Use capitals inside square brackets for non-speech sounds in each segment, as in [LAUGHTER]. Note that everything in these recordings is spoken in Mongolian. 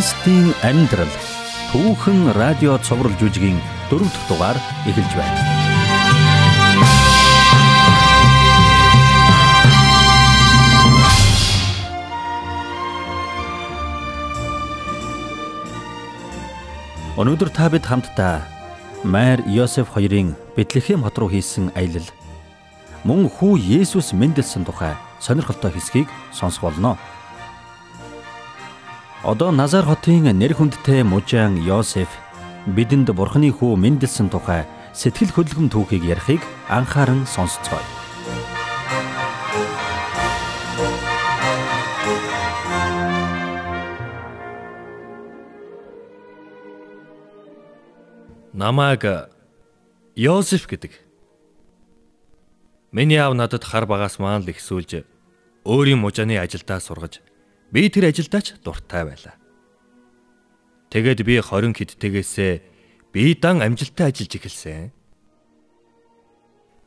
Христийн амьдрал түүхэн радио цовруул жүжигийн дөрөв дэх дугаар эхэлж байна. Өнөөдөр та бид хамтдаа Майр Йосеф хоёрын Бэтлехэм хот руу хийсэн аялал мөн хүү Есүс мэндэлсэн тухай сонирхолтой хэсгийг сонсох болно. Одоо Назар хотын нэр хүндтэй мужаан Йосеф бидэнд Бурхны хүү мэндэлсэн тухай сэтгэл хөдлөм түүхийг ярихыг анхааран сонсцгоё. Намайг Йосеф гэдэг. Миний аав надад хар багаас маань л ихсүүлж өөрийн мужааны ажилдаа сургаж Би тэр ажилдаа ч дуртай байлаа. Тэгэд би 20 хэдтэйгээсээ би дан амжилттай ажиллаж эхэлсэн.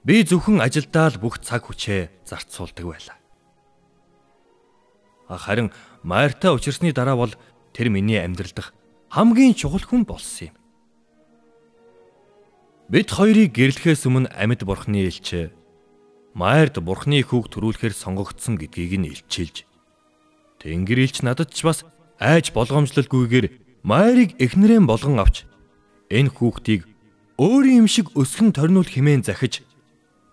Би зөвхөн ажилдаа л бүх цаг хүчээ зарцуулдаг байлаа. Харин Майртай учирсны дараа бол тэр миний амьдрал дах хамгийн чухал хүн болсон юм. Бид хоёрыг гэрлэхээс өмнө амьд бурхны элч Майрд бурхны хүүг төрүүлэхээр сонгогдсон гэдгийг нь илчилж Тэнгэр илч надад ч бас айж болгоомжлолгүйгээр Майрыг эхнэрэн болгон авч энэ хүүхдийг өөрийн юм шиг өсгөн торниул хэмээн захиж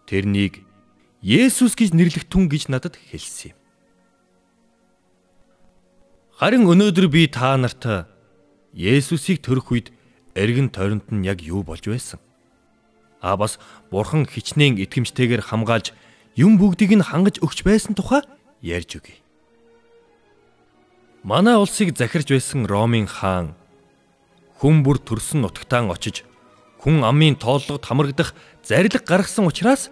тэрнийг Есүс гэж нэрлэх түн гэж надад хэлсэн юм. Харин өнөөдөр би та нарт Есүсийг төрөх үед эргэн тойронд нь яг юу болж байсан? А бас Бурхан хичнээн итгэмжтэйгээр хамгаалж юм бүгдийг нь хангаж өгч байсан тухай ярьж өгье. Манай улсыг захирж байсан Ромын хаан хүн бүр төрсөн нутагтаан очиж хүн амын тооллогод хамрагдах зарлиг гаргасан учраас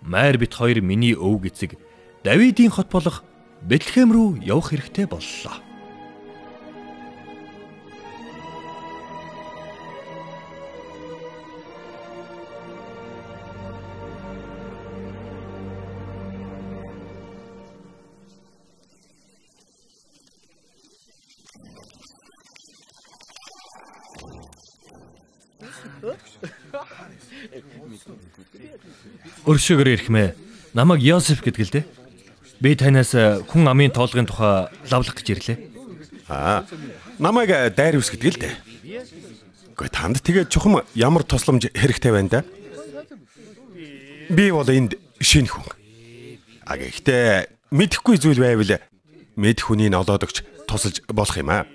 майр бит хоёр миний өвг эцэг Давидын хот болох Бэтлехэм рүү явах хэрэгтэй боллоо. Өршөөгөр ирхмээ. Намайг Йосеф гэдэг л дээ. Би танаас э, хүн амын тоолгын тухай лавлах гэж ирлээ. Аа. Намайг э, Дайриус гэдэг л дээ. Гэхдээ танд тэгээ чухам ямар тусламж хэрэгтэй байна да? Би бол энд шинэ хүн. А гэхдээ мэдхгүй зүйл байвал мэд хүнийг олоод өгч тусалж болох юм аа.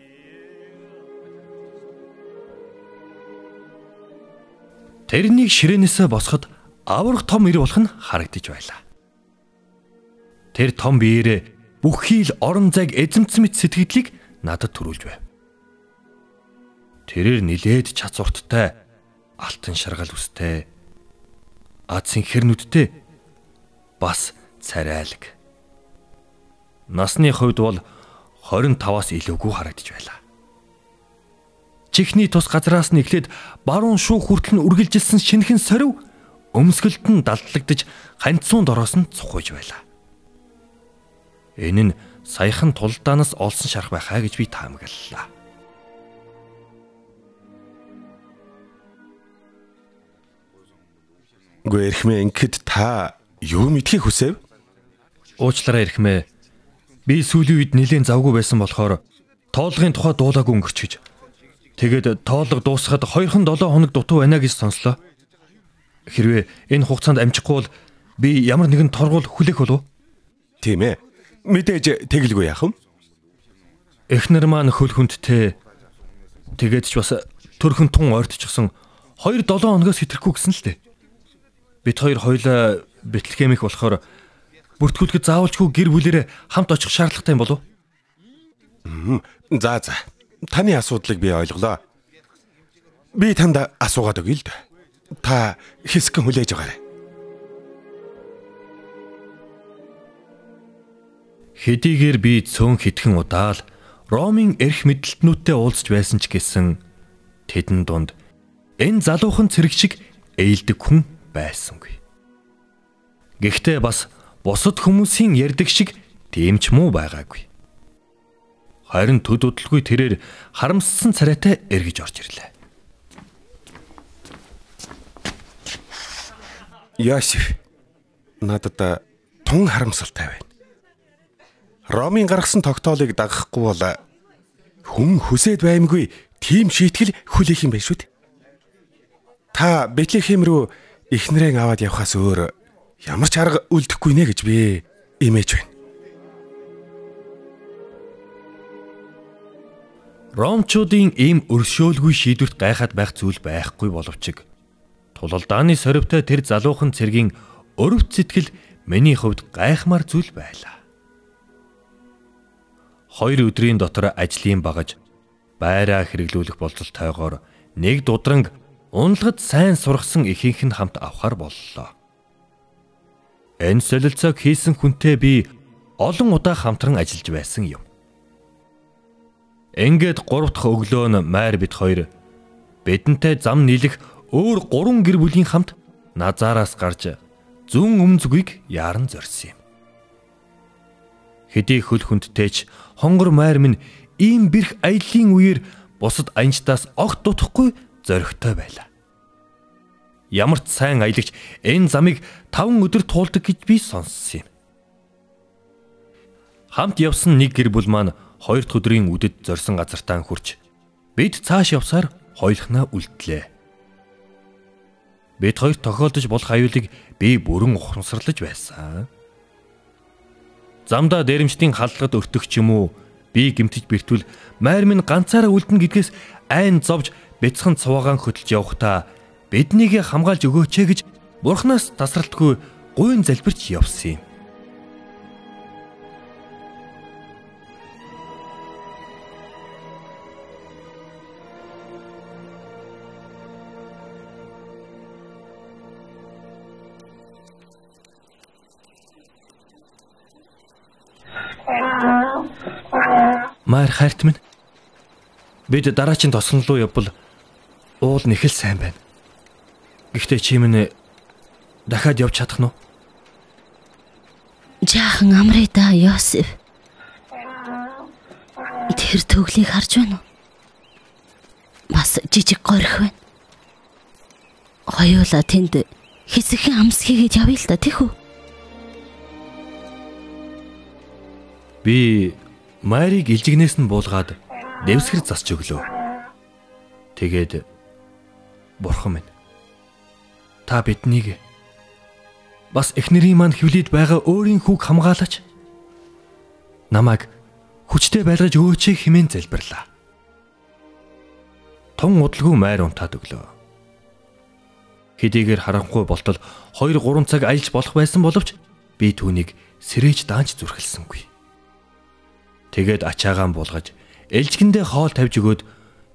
Тэрнийг ширээнээсээ босоход аврах том ир болох нь харагдаж байлаа. Тэр том биеэрээ бүхий л орон зайг эзэмцсэн мэт сэтгэлдлийг надад төрүүлж байв. Тэрээр нилээд чац урттай, алтан шаргал үстэй, аз синхэрнүүдтэй бас царайлаг. Насны хувьд бол 25-аас илүүгүй харагдаж байлаа. Чихний тус газраас нь эхлээд баруун шүүх хүртэл нь үргэлжилсэн шинхэн сорив өмсгөлд нь далдлагдж ханцуунд ороос нь цухаж байлаа. Энэ нь саяхан тулдаанаас олсон шарх байхаа гэж би таамаглалаа. Гүй эрхмээ ингэд та юу мэдхийг хүсэв? Уучлаарай эрхмээ. Би сүүлийн үед нэлээд завгүй байсан болохоор тоолгын тухай дуулаагүй өнгөрч гэж Тэгээд тоолго дуусахад 2хан 7 хоног дутуу байна гэж сонслоо. Хэрвээ энэ хугацаанд амжихгүй бол би ямар нэгэн торгуул хүлээх болов? Тийм ээ. Мэдээж тэгэлгүй яах вэ? Эхнэр маань хөл хүндтэй. Тэгээд ч бас төрхөн тун ойртчихсон 2 7 хоногоос хэтрэхгүй гэсэн л дээ. Бид хоёр хоёлаа Бэтлехемих болохоор бүртгүүлэхэд заавалчгүй гэр бүлэрээ хамт очих шаардлагатай юм болов? За за. Таны асуудлыг би ойлголоо. Би танд асуугаад өгье л дээ. Та хэсгэн хүлээж байгаарай. Хэдийгээр би цөөн хитгэн удаал Ромын эрх мэдлэлтнүүдтэй уулзч байсан ч гэсэн тэдэн дунд энэ залуухан цэрэг шиг ээлдэг хүн байсангүй. Гэхдээ бас бусад хүмүүсийн ярьдаг шиг тийм ч муу байгаагүй. Харин төд удалгүй тэрээр харамссан царайтай эргэж орж ирлээ. Ясиф надад тун харамсалтай байна. Ромын гаргасан тогтоолыг дагахгүй бол хүн хүсээд баймгүй тийм шийтгэл хүлээх юм байна шүү дээ. Та Бэтлехэм рүү эхнэрээ аваад явхаас өөр ямар ч арга үлдэхгүй нэ гэж би имэж байна. Ромчуудын ийм өршөөлгүй шийдвэрт гайхаад байх зүйл байхгүй боловч тулалдааны соривтой тэр залуухан цэргийн өрөвт сэтгэл миний хувьд гайхмаар зүйл байлаа. Хоёр өдрийн дотор ажлын багаж байраа хэрэглүүлэх болцолтойгоор нэг дудранг унлагад сайн сургасан ихийнх нь хамт авахар боллоо. Энэ солилцоог хийсэн хүнтэй би олон удаа хамтран ажиллаж байсан юм. Ингээд 3 дахь өглөө нь майр бит хоёр бидэнтэй зам нийлэх өөр 3 гэр бүлийн хамт назаараас гарч зүүн өмнөзгүйг яаран зорьсон юм. Хэдий хөл хүндтэйч хонгор майр минь ийм бэрх аяллаа үеэр бусад аянчтаас огт дутхгүй зоригтой байлаа. Ямар ч сайн аялагч энэ замыг 5 өдөр туулдаг гэж би сонссон юм. Хамт явсан нэг гэр бүл маань хоёр дахь өдрийн үдэд зорсон газартаа хүрч бид цааш явсаар хойлохнаа үлдлээ. Бид хоёр тохиолдож болох аюулыг би бүрэн ухамсарлаж байсан. Замдаа дээрэмчдийн халдлагад өртөх ч юм уу би гимтэж бэртвэл майр минь ганцаараа үлдэнэ гэдгээс айн зовж бяцхан цуваагаан хөдөлж явхдаа биднийг хамгаалж өгөөч гэж бурхнаас тасралтгүй гуйн залбирч явсан юм. Маар хайрт минь. Бид дараагийн тосон руу явбал уул нэхэл сайн байна. Гэхдээ чи минь дахиад явж чадах нь уу? Жаахан амраа да Йосеф. Тэр төглийг харж байна уу? Бас жижиг горих байна. Хоёулаа тэнд хэсэгхэн амс хийгээд явъя л да тийх үү? Би Марийг илжигнээс нь буулгаад дэвсгэр засч өглөө. Тэгээд бурхан минь та биднийг бас эхнэрийн маань хөвлөд байгаа өөрийн хүүг хамгаалаач. Намайг хүчтэй байлгаж өөчэй хэмээн залбирлаа. Тун удалгүй майр унтаад өглөө. Хэдийгээр харанхуй болтол 2 3 цаг аялж болох байсан боловч би түүнийг сэрэж даанч зүрхэлсэнгүй. Тэгээд ачаагаан буулгаж ээлжгэндээ хоол тавьж өгөөд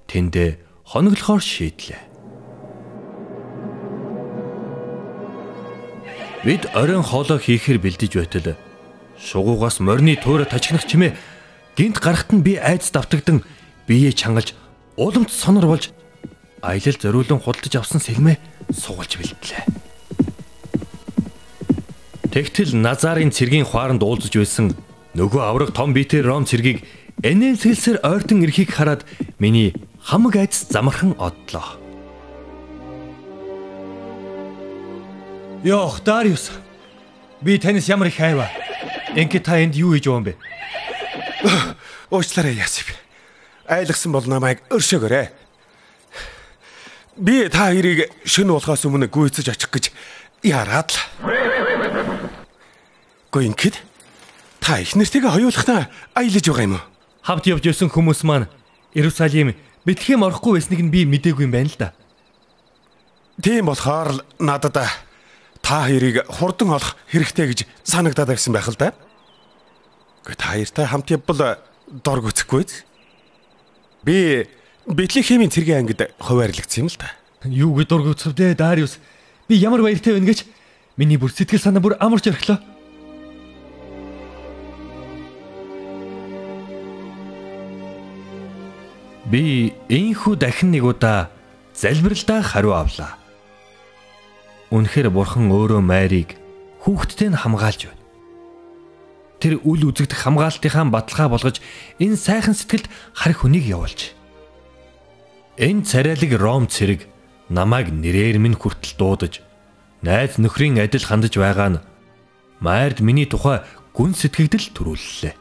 тэндээ хоноглохоор шийдлээ. Бид оройн хоолоо хийхээр бэлдэж байтал шугуугаас морины туураа тачигнах чимээ гинт гарахт нь би айц давтагдан биеэ чангалж уламж сонор болж аялал зориулан худалдаж авсан сэлмээ сугалж бэлдлээ. Тэгтэл Назарын цэргийн хуаранд уулзж байсан Нөгөө авраг том битэр ром цэргийг энэн сэлсэр ойртон эрхийг хараад миний хамаг айц замархан одлоо. Йох, Дариус. Би танаас ямар их хайваа. Ингээд та энд юу хийж байгаа юм бэ? [SIGHS] Уучлаарай Ясив. Айлгсан бол намайг өршөөгөөрэй. Би та хоёрыг шөнө болохоос өмнө гүйцэж очих гэж яраад л. Гүн ингээд Та их нэртэйгээ хоёулахтаа аялаж байгаа юм уу? Хавд явж явсан хүмүүс маань Иерусалим Бэтлехэм орохгүй байсныг нь би мдээгүй юм байна л да. Тийм болохоор л надад та хоёрыг хурдан олох хэрэгтэй гэж санагдаад байсан байх л да. Гэхдээ та хоёртай хамт явбал дор гүцэхгүй. Би Бэтлехемийн цэргийн ангид хуваарлагдсан юм л да. Юу гэж дор гүцвдээ Дариус. Би ямар баяртай байна гэж миний бүр сэтгэл санаа бүр амарч орхлоо. Би энхүү дахин нэг удаа залбиралдаа хариу авлаа. Үнэхээр бурхан өөрөө Марийг хүүхдтэй нь хамгаалж байна. тэр үл үзэгдэх хамгаалтынхаа баталгаа болгож энэ сайхан сэтгэлд харь хүнийг явуулж. Энэ царайлаг Ром цэрэг намайг нэрээр минь хүртэл дуудаж найз нөхрийн адил хандаж байгаа нь Майрд миний тухай гүн сэтгэгдэл төрүүллээ.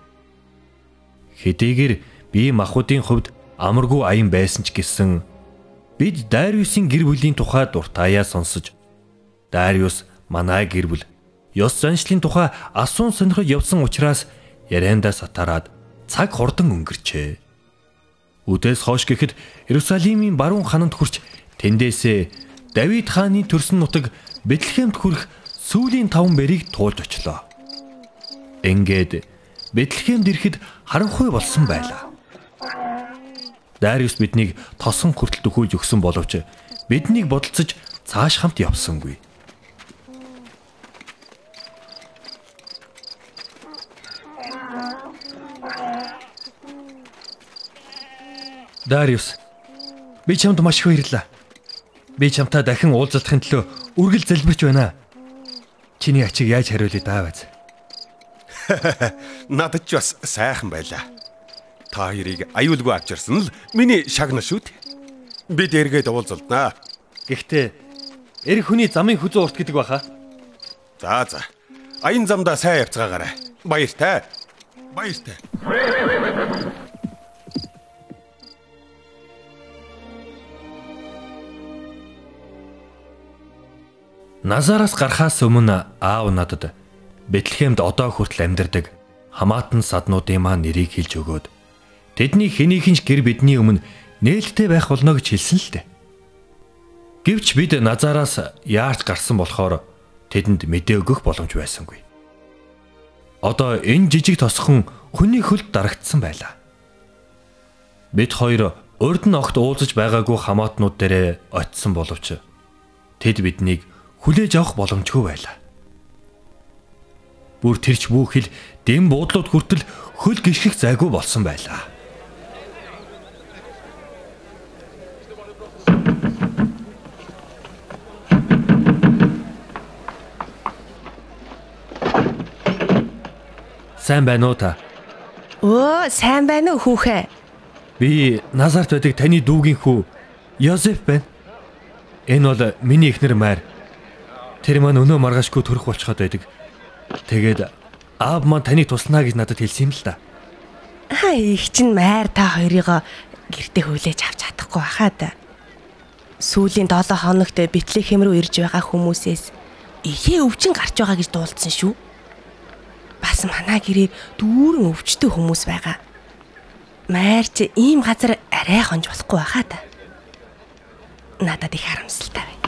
Хэдийгээр би махуудын хувьд амаргүй аян байсан ч гэсэн бид Дариусын гэр бүлийн тухай дуртаяа сонсож Дариус манай гэр бүл ёс заншлын тухай асуун сонирхож явсан учраас яриандаа сатараад цаг хурдан өнгөрчээ. Үдээс хойш гэхэд Иерусалимийн баруун хананд хүрч тэндээсээ Давид хааны төрсөн нутаг Бэтлехемд хүрэх сүүлийн таван бэрийг туулж очлоо. Ингээд Бэтлехемд ирэхэд харанхуй болсон байлаа. Дариус биднийг тосон хүртэл төхүүлж өгсөн боловч биднийг бодолцож цааш хамт явсангүй. Дариус би чамд маш их баярлалаа. Би чамтай дахин уулзалтын төлөө үргэлж залбирч байна. Чиний ачиг яаж хариулъя дааваз. [LAUGHS] Надад ч бас сайхан байлаа. Та хоёрыг аюулгүй авч ирсэн л миний шагна шүү дээ. Бид эргээд уулзалднаа. Гэхдээ эр хүний замын хүзүү урт гэдэг баха. За за. Аян замдаа сайн явцгаагаарай. Баяртай. Баяртай. Назараас гарахаас өмнө аав надад Бэтлехемд одоо хүртэл амьдардаг хамаатан саднуудын маань нэрийг хэлж өгөөд Тэдний хэнийхэн ч гэр бидний өмнө нээлттэй байх болно гэж хэлсэн л дээ. Гэвч бид назараас яарч гарсан болохоор тэдэнд мэдээ өгөх боломж байсангүй. Одоо энэ жижиг тосхон хүний хөлд дарагдсан байлаа. Бид хоёр урд нь огт уулзаж байгаагүй хамаатнууд дээрээ очисон боловч тэд биднийг хүлээж авах боломжгүй байлаа. Бүр тэрч бүхэл дэм буудлууд хүртэл хөл гიშгэх зайгүй болсон байлаа. Сайн байна уу та? Өө, сайн байна уу хүүхэ? Би Назарт байдаг таны дүүгийн хүү Йозеф байна. Энэ бол миний эхнэр Майр. Тэр маань өнөө маргаашгүй төрөх болчиход байдаг. Тэгээд аав маань таныг туснаа гэж надад хэлсэн юм л да. Аа, их чин Майр та хоёрыгоо гэртээ хүлээж авч чадахгүй баха да. Сүүлийн 7 хоногт Бэтлехем рүү ирж байгаа хүмүүсээс ихээ өвчин гарч байгаа гэж дуулдсан шүү бас манай гэрээр дүүрэн өвчтөй хүмүүс байгаа. Майрч ийм газар арай хонж болохгүй байхаа та. Надад их харамсалтай байна.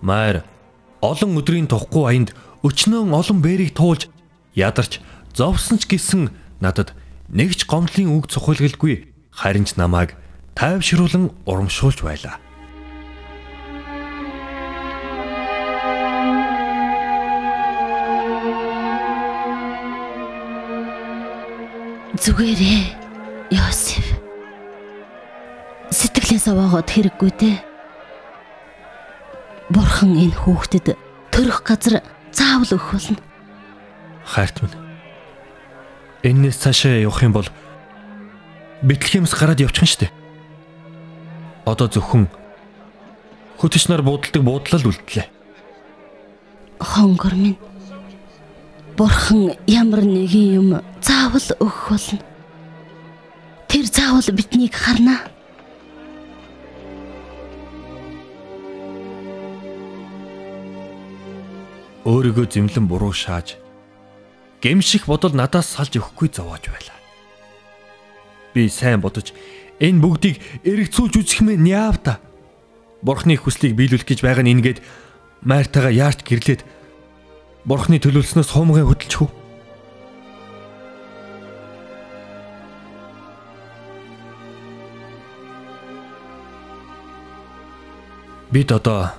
Майр олон өдрийн тухгүй аянд өчнөн олон бэрийг туулж ядарч зовсон ч гэсэн надад нэг ч гомдлын үг цохилгэлгүй харин ч намайг тайвшруулан урамшуулж байлаа. Зүгээрээ. Йосеф. Сэтгэлээс аваагаад хэрэггүй дээ. Бурхан энэ хүүхдэд төрөх газар заавал өгөх болно. Хайрт минь. Эннээс цаашаа явах юм бол Бэтлехемс гараад явчих нь штэ. Одоо зөвхөн хөтөч нар буудалдаг буудлал үлдлээ. Хонгор минь Бурхан ямар нэгэн юм заавал өгөх болно. Тэр заавал биднийг харна. Өөрийгөө зэмлэн буруу шааж гэмших бодол надаас салж өгөхгүй зовоож байлаа. Би сайн бодож энэ бүгдийг эргэцүүлж үзэх мэн яав та. Бурхны хүслийг биелүүлэх гэж байгаа нь ингээд Мартагаа яарч гэрлээд Бурхны төлөвлснөөс хуумгай хөдөлчих Бид одоо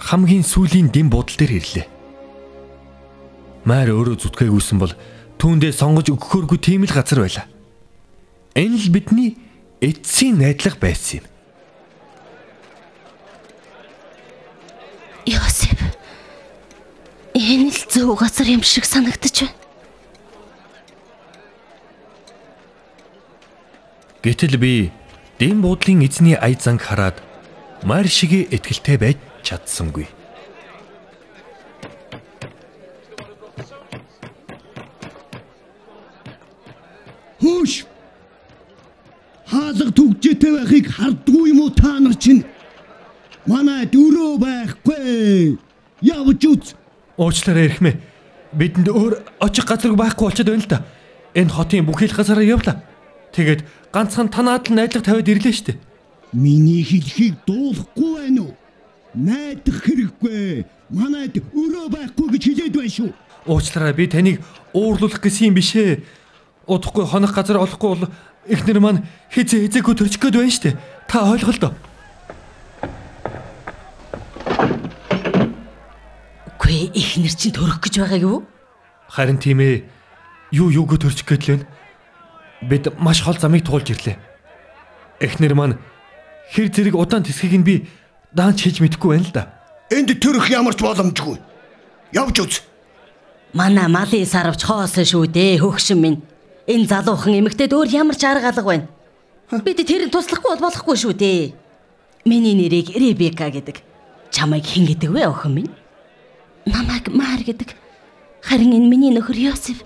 хамгийн сүүлийн дэм будал дээр ирлээ. Маар өөрөө зүтгээгүйсэн бол түүндээ сонгож өгөхөөргүй тийм л газар байлаа. Энэ л бидний эцсийн найдлага байсан юм. Йосеф. Энэ л зөв газар юм шиг санагдаж байна. Гэтэл би дэм буудлын эзний ая занг хараад мар шиг итгэлтэй байж чадсангүй. Хөөш. Хаалга түгжээтэй байхыг хардггүй юм уу та нар чинь? Манай дөрөө байхгүй. Явж үз. Уучлаарай эрхмээ. Бидэнд өөр очих газар байхгүй болчиход байна л да. Энэ хотын бүхий л газараа явлаа. Тэгээд ганцхан танаад л найдлага тавиад ирлээ штэ. Миний хэлхийг дуулахгүй байна уу? Найдах хэрэггүй. Манайд өрөө байхгүй гэж хэлээд байна шүү. Уучлаарай би таныг уурлуулах гэсэн юм бишээ. Удахгүй хонох газар олохгүй бол эхнэр маань хизээ хизээгүй төрчих гээд байна штэ. Та ойлголоо. Үгүй ихнэр чинь төрөх гэж байгаа юу? Харин тийм ээ. Юу юуг төрчих гээд л байна. Бид маш хол замыг туулж ирлээ. Эхнэр маань хэр зэрэг удаан тэсхийг нь би даанч хийж мэдэхгүй байна л да. Энд төрөх ямар ч боломжгүй. Явж үз. Манай малын сарвч хоосон шүү дээ хөгшин минь. Энэ залуухан эмэгтэйд өөр ямар ч арга алга байна. Бид тэрийг туслахгүй бол болохгүй шүү дээ. Миний нэрийг Ребека гэдэг. Чамайг хэн гэдэг вэ охин минь? Намайг Мар гэдэг. Харин энэ миний нөхөр Йосеф.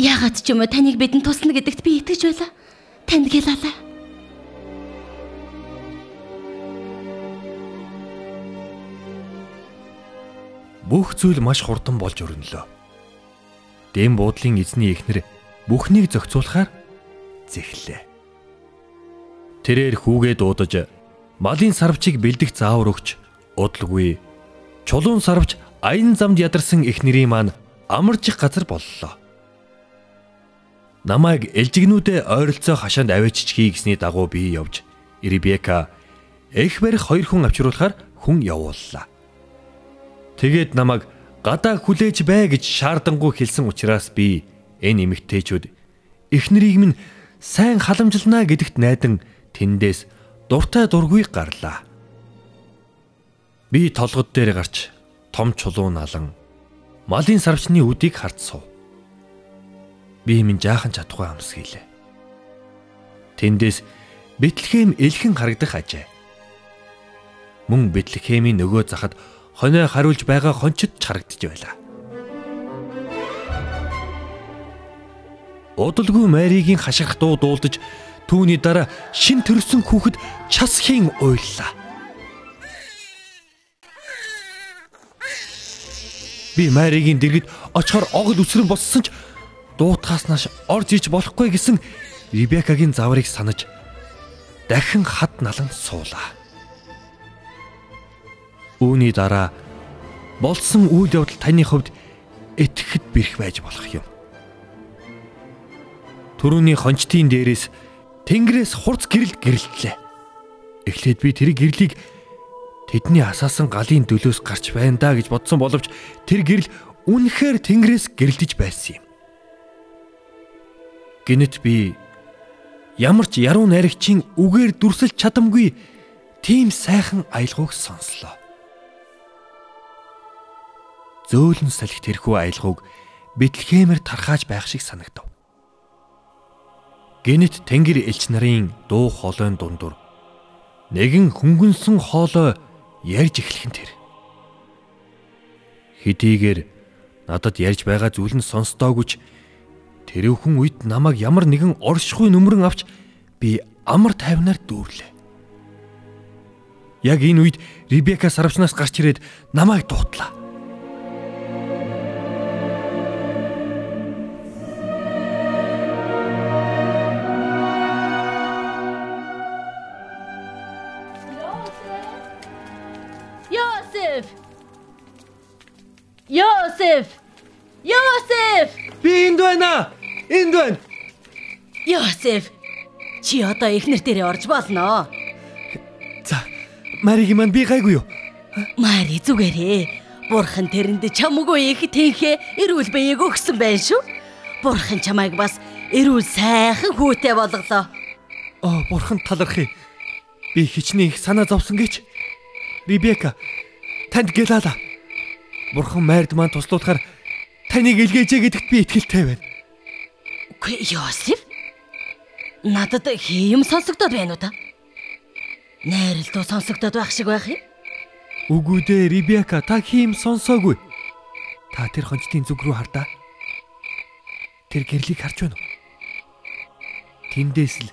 Яагаад ч юм уу таныг бидэнд тусна гэдэгт би итгэж байлаа. Танд гэлалаа. Бүх зүйл маш хурдан болж өрнөлөө. Дэм буудлын эзний эхнэр бүхнийг зохицуулахаар зэхлээ. Тэрээр хүүгээ дуудаж малын сарвчийг бэлдэх заавар өгч удалгүй чулуун сарвч аян замд ядарсан эхнэрийн маань амарчих газар боллоо. Намайг элжигнүүдээ ойролцоо хашаанд авчичхий гэсний дагуу би явж Ребека эх барих хоёр хүн авчруулахаар хүн явууллаа. Тэгээд намайг гадаа хүлээж бай гэж шаардангуй хэлсэн учраас би энэ эмэгтэйчүүд эхнэрийг минь сайн халамжилнаа гэдэгт найдан тэндээс дуртай дургүй гарлаа. Би толгод дээр гарч том чулуун алан малын сарвчны үдийг хард сув. Би минь жаахан чадахгүй амс хийлээ. Тэндээс Бэтлехэм элхэн харагдах ажээ. Мөн Бэтлехемийн нөгөө захад хоноо хариулж байгаа хончид харагдж байлаа. Удалгүй Маригийн хашгирах дуу дуулдаж түүний дараа шин төрсөн хүүхэд час хийн уйллаа. Би Маригийн дэргэд очихоор огт үсрэн боссон ч дуутахаас нааш орж иж болохгүй гэсэн Ребекагийн заврыг санаж дахин хад налан суулаа. Үүний дараа болсон үйл явдал таны хувьд итгэхэд бэрх байж болох юм. Төрөний хончтын дээрээс Тэнгэрээс хурц гэрэл гэрэлтлээ. Эхлээд би тэр гэрлийг тэдний асаасан галын дөлөөс гарч байна да гэж бодсон боловч тэр гэрэл үнэхээр Тэнгэрээс гэрэлдэж байсан юм. Гэнэт би ямар ч яруу найрагчийн үгээр дүрсэлж чадамгүй тийм сайхан аялгауг сонслоо зөөлөн салхи тэрхүү аялгауг Бэтлехемээр тархааж байх шиг санагдав. Гэнэт Тэнгэр элч нарын дуу хоолойн дундуур нэгэн хөнгөнсөн хоолой ярьж эхлэх нь тэр. Хэдийгээр надад ярьж байгаа зүйл нь сонсдоогүйч тэрвхэн үед намайг ямар нэгэн оршихуй нүмерэн авч би амар тайвнаар дүүрлээ. Яг энэ үед Ребека сарвчнаас гарч ирээд намайг дуутлаа. Йосеф! Йосеф! Би энд байна. Энд байна. Йосеф! Чи одоо эхнэр дээрээ орж болно. За, Мариг маань би гайгүй юу? Мари зүгээрээ. Бурхан тэрэнд чамгүй их тэнхээ эрүүл биеийг өгсөн байх шүү. Бурхан чамайг бас эрүүл сайхан хүүтэй болголоо. Оо, бурхан талархъя. Би хичнээн их санаа зовсон гэж. Ребека, танд гэлаала. Бурхан майрд маань туслуулахаар таныг илгээжээ гэдэгт би итгэлтэй байна. Үгүй Йосеф. Надад хийм сонсогдоод байна уу та? Найралтуу сонсогдоод байх шиг байх юм. Үгүй дээ, Ребека та хийм сонсоогүй. Та тэр хончтын зүг рүү хардаа. Тэр гэрлийг харж байна уу? Тэндээс л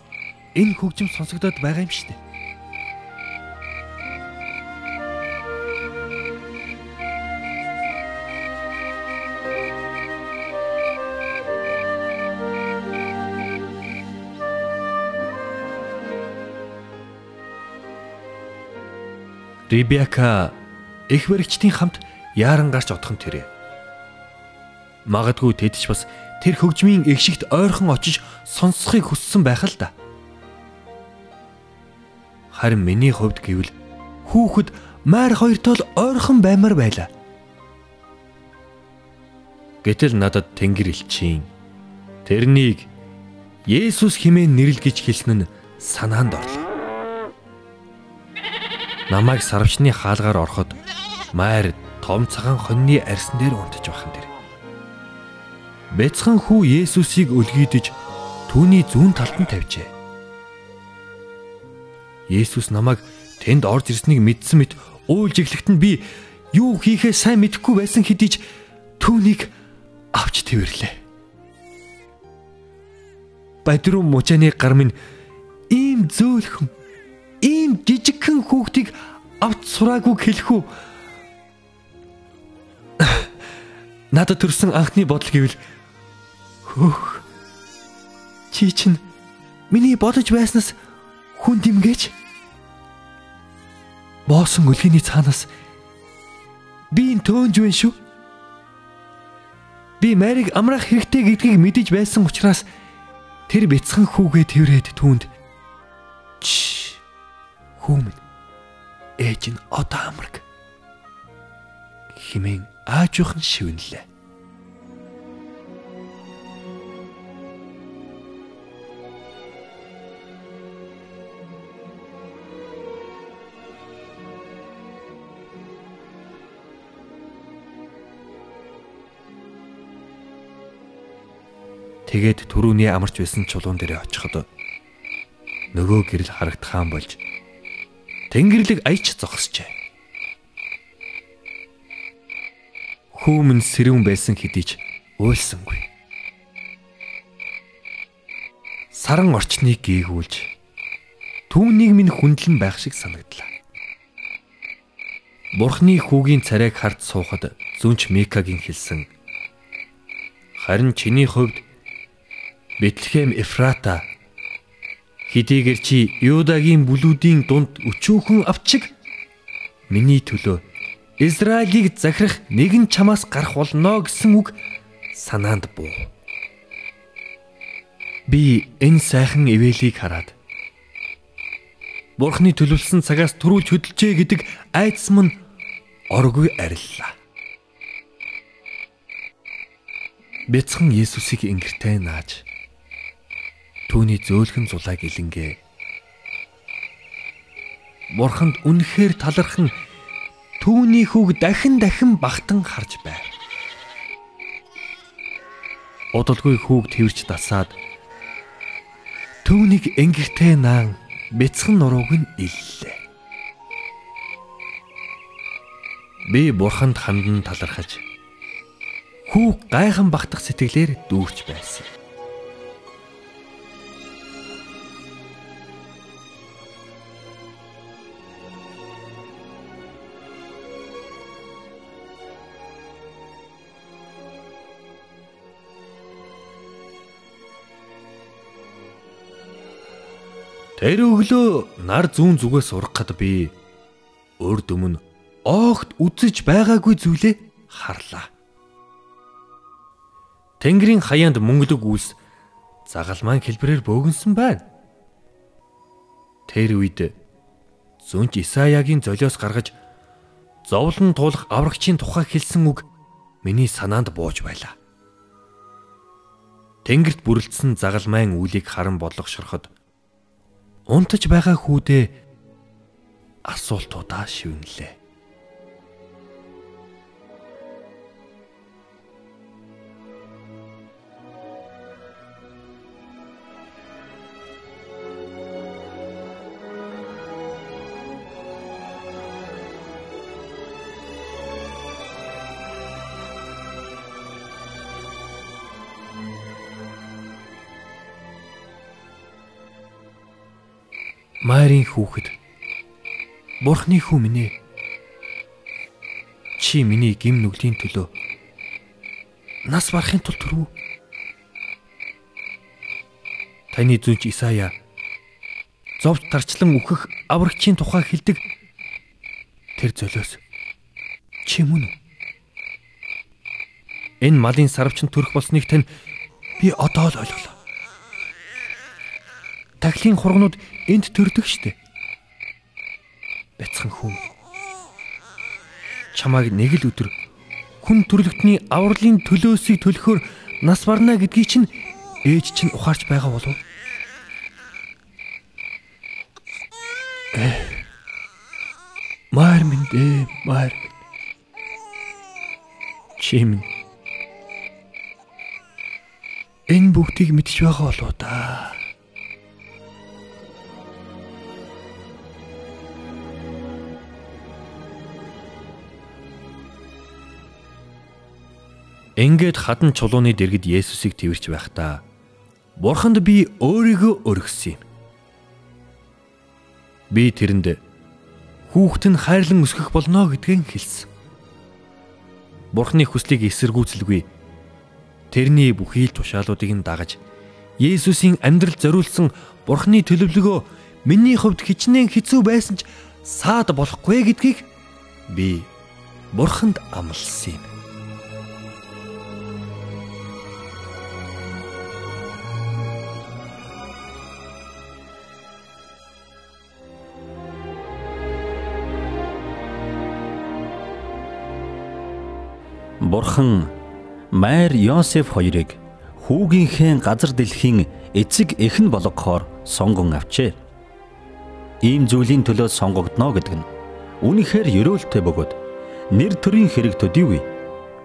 энэ хөгжим сонсогдоод байгаа юм шүү дээ. Ребека их баригчдын хамт яаран гарч одхон тэрэ. Магадгүй тэд ч бас тэр хөгжмийн эгшигт ойрхон очиж сонсохыг хүссэн байх л да. Харин миний хувьд гэвэл хүүхэд майр хоёртол ойрхон баймар байлаа. Гэтэл надад Тэнгэр элчийн тэрнийг Есүс хэмээн нэрлэл гэж хэлсэн нь санаанд орлоо намайг сарвчны хаалгаар ороход майр том цагаан хоньны арьсан дээр унтаж бахан тэр. Бяцхан хүү Есүсийг өлгийдэж түүний зүүн талд нь тавьжээ. Есүс намайг тэнд орж ирснийг мэдсэн мэт уйлж иглэхт нь би юу хийхээ сайн мэдэхгүй байсан хэдий ч түүнийг авч твэрлээ. Бадруу мужааны гар минь ийм зөөлхөн ийм жижигхэн хүүхдийг авч сураагүй хэлэх үү? Надад төрсэн анхны бодол гэвэл хөөх чи чинь миний бодож байснаас хүн димгээж боосон өлгөний цаанаас би энэ төөнж байна шүү. Би Марийг амраах хэрэгтэй гэдгийг мэдэж байсан учраас тэр бяцхан хүүгээ тэрвэрэд түүнд Хүүмэн ээж нь одоо амраг химэн аажуухан шивнэлээ. Тэгээд түрүүний амарч байсан чулуун дээрээ очиход нөгөө гэрэл харагдхаан болж Тэнгэрлэг аяч зогсжээ. Хүүмэн сэрүүн байсан хэдий ч уйлсангүй. Саран орчныг гээгүүлж түүнийг минь хүндлэн байх шиг санагдлаа. Бурхны хүүгийн царайг хард суухад зүнч Микагийн хэлсэн. Харин чиний хувьд Бэтлехэм Эфрата Хэдийгээр чи Юдагийн бүлүүдийн дунд өчүүхэн авчиг миний төлөө Израилийг захирах нэгэн чамаас гарах болно гэсэн үг санаанд буу. Би энэ сайхан ивэлийг хараад Бурхны төлөвлөсөн цагаас төрүүлж хөдөлжээ гэдэг айдас мань оргүй ариллаа. Бяцхан Есүсийг ингэртэй нааж түүний зөөлхөн зулайг илэнгээ. Бурханд үнэхээр талархан түүний хүүг дахин дахин багтан харж байв. Удалгүй хүүг тэрч дасаад түүнийг энгэртэй наан бяцхан нурууг нь иллээ. Би бурханд хандан талархаж хүүг гайхан багтах сэтгэлээр дүүрч байсан. Тэр өглөө нар зүүн зүгээс ургахад би урд өмнө оогт үзэж байгаагүй зүйлээ харлаа. Тэнгэрийн хаяанд мөнгөлөг үлс загалмайн хэлбэрээр бөөгнсөн байна. Тэр үед зүнж Исаягийн золиос гаргаж зовлон туулах аврагчийн тухай хэлсэн үг миний санаанд бууж байлаа. Тэнгэрт бүрлдсэн загалмайн үлийг харан бодлогошороход унтаж байгаа хүүдээ асуултуудаа шивнэлээ. Майрын хүүхэд. Бурхны хүү минь ээ. Чи миний гим нүглийн төлөө нас барахын тулд түрүү. Таны зүнч Исая зовж тарчлан үхэх аврагчийн тухай хэлдэг тэр золиос чи мөн үү? Энэ малын сарвчин төрөх болсныг тань би одоо л ойлголоо. Тахлын хургнууд энд төрдөг штэ. Бяцхан хүн. Чамайг нэг л өдөр хүн төрлөختний авралын төлөөсийг төлөхөөр нас барна гэдгийг чинь ээж чинь ухаарч байгаа болов. Маар минь дээ, маар. Чим. Энэ бүгдийг мэдж байгаа болоо да. Ингээд хадан чулууны дэргэд Есүсийг тэрвэрч байхдаа Бурханд би өөрийгөө өргөсөн юм. Би тэрэнд хүүхэд нь хайрлан өсгөх болно гэдгийг хэлсэн. Бурхны хүслийг эсэргүүцэлгүй тэрний бүхий л тушаалуудыг нь дагаж Есүсийн амьдралд зориулсан Бурхны төлөвлөгөө миний хувьд хичнээн хэцүү байсан ч саад болохгүй гэдгийг би Бурханд амласан юм. Бурхан Майр Йосеф хоёрыг хүүгийнхээ газар дэлхийн эцэг эхэн болгохоор сонгон авчээ. Ийм зүйлийн төлөө сонгогдно гэдэг нь үнэхээр ерөөлтэй бөгөөд нэр төрийн хэрэг төдийгүй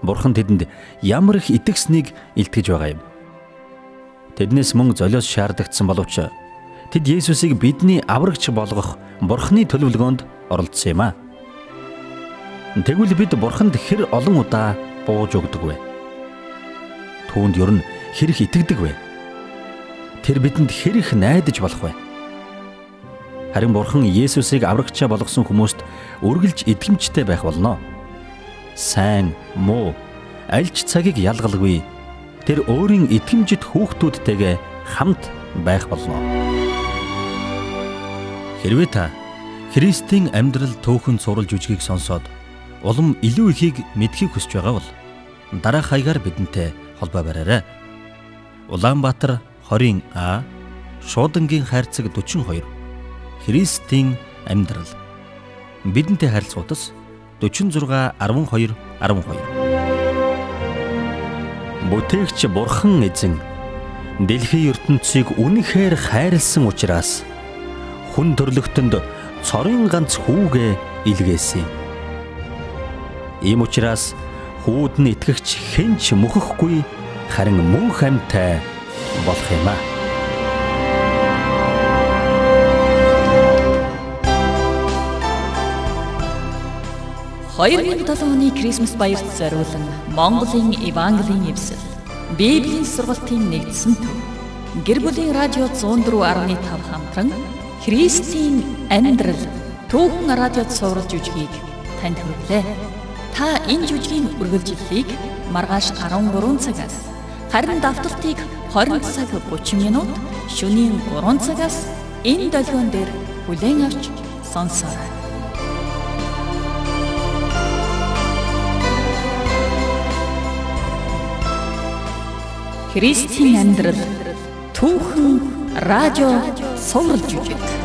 Бурхан тэдэнд ямар их итгэснийг илтгэж байгаа юм. Тэднээс мөн золиос шаардагдсан боловч тэд Есүсийг бидний аврагч болгох Бурханы төлөвлөгөөнд оролцсон юм а. Тэгвэл бид Бурханд хэр олон удаа бууж өгдөг вэ? Түүнд ер нь хэрэг итгэдэг вэ? Тэр бидэнд хэрэг найдаж болох вэ? Харин Бурхан Есүсийг аврагчаа болгосон хүмүүст үргэлж итгэмжтэй байх болно. Сайн, муу, аль ч цагийг ялгалгүй тэр өөрийн итгэмжит хүүхдүүдтэйгээ хамт байх болно. Хэрвээ та Христийн амьдрал төөхөн сурал жүжигийг сонсоод улам илүү ихийг мэдхийг хүсэж байгаа бол дараах хаягаар бидэнтэй холбоо бараарай. Улаанбаатар 20 А Шуудангийн хайрцаг 42 Христийн амьдрал бидэнтэй харилцах утас 46 12 12 Бүтээгч Бурхан эзэн дэлхийн ертөнцийг үнэхээр хайрлсан учраас хүн төрлөختөнд цорын ганц хүүгээ илгээсэн. Ийм учраас хүүд нь итгэгч хэнч мөхөхгүй харин мөн хамтай болох юм аа. Хоёрын 7 оны Крисмас баярт зориулан Монголын Евангелийн эвсэл Библийн сургалтын нэгдсэн төв гэр бүлийн радио 104.5 хамтран Христийн амьдрал түүхэн радиод суурилж үжгийг танд хүргэлээ. Та энэ жүжигийн үргэлжлэлийг маргааш 13 цагаас харин давталтыг 20 цаг 30 минут шөнийн 3 цагаас энэ долгион дээр бүлээн авч сонсоорой. Христийн амьдрал түүхэн радио суралж үжиг.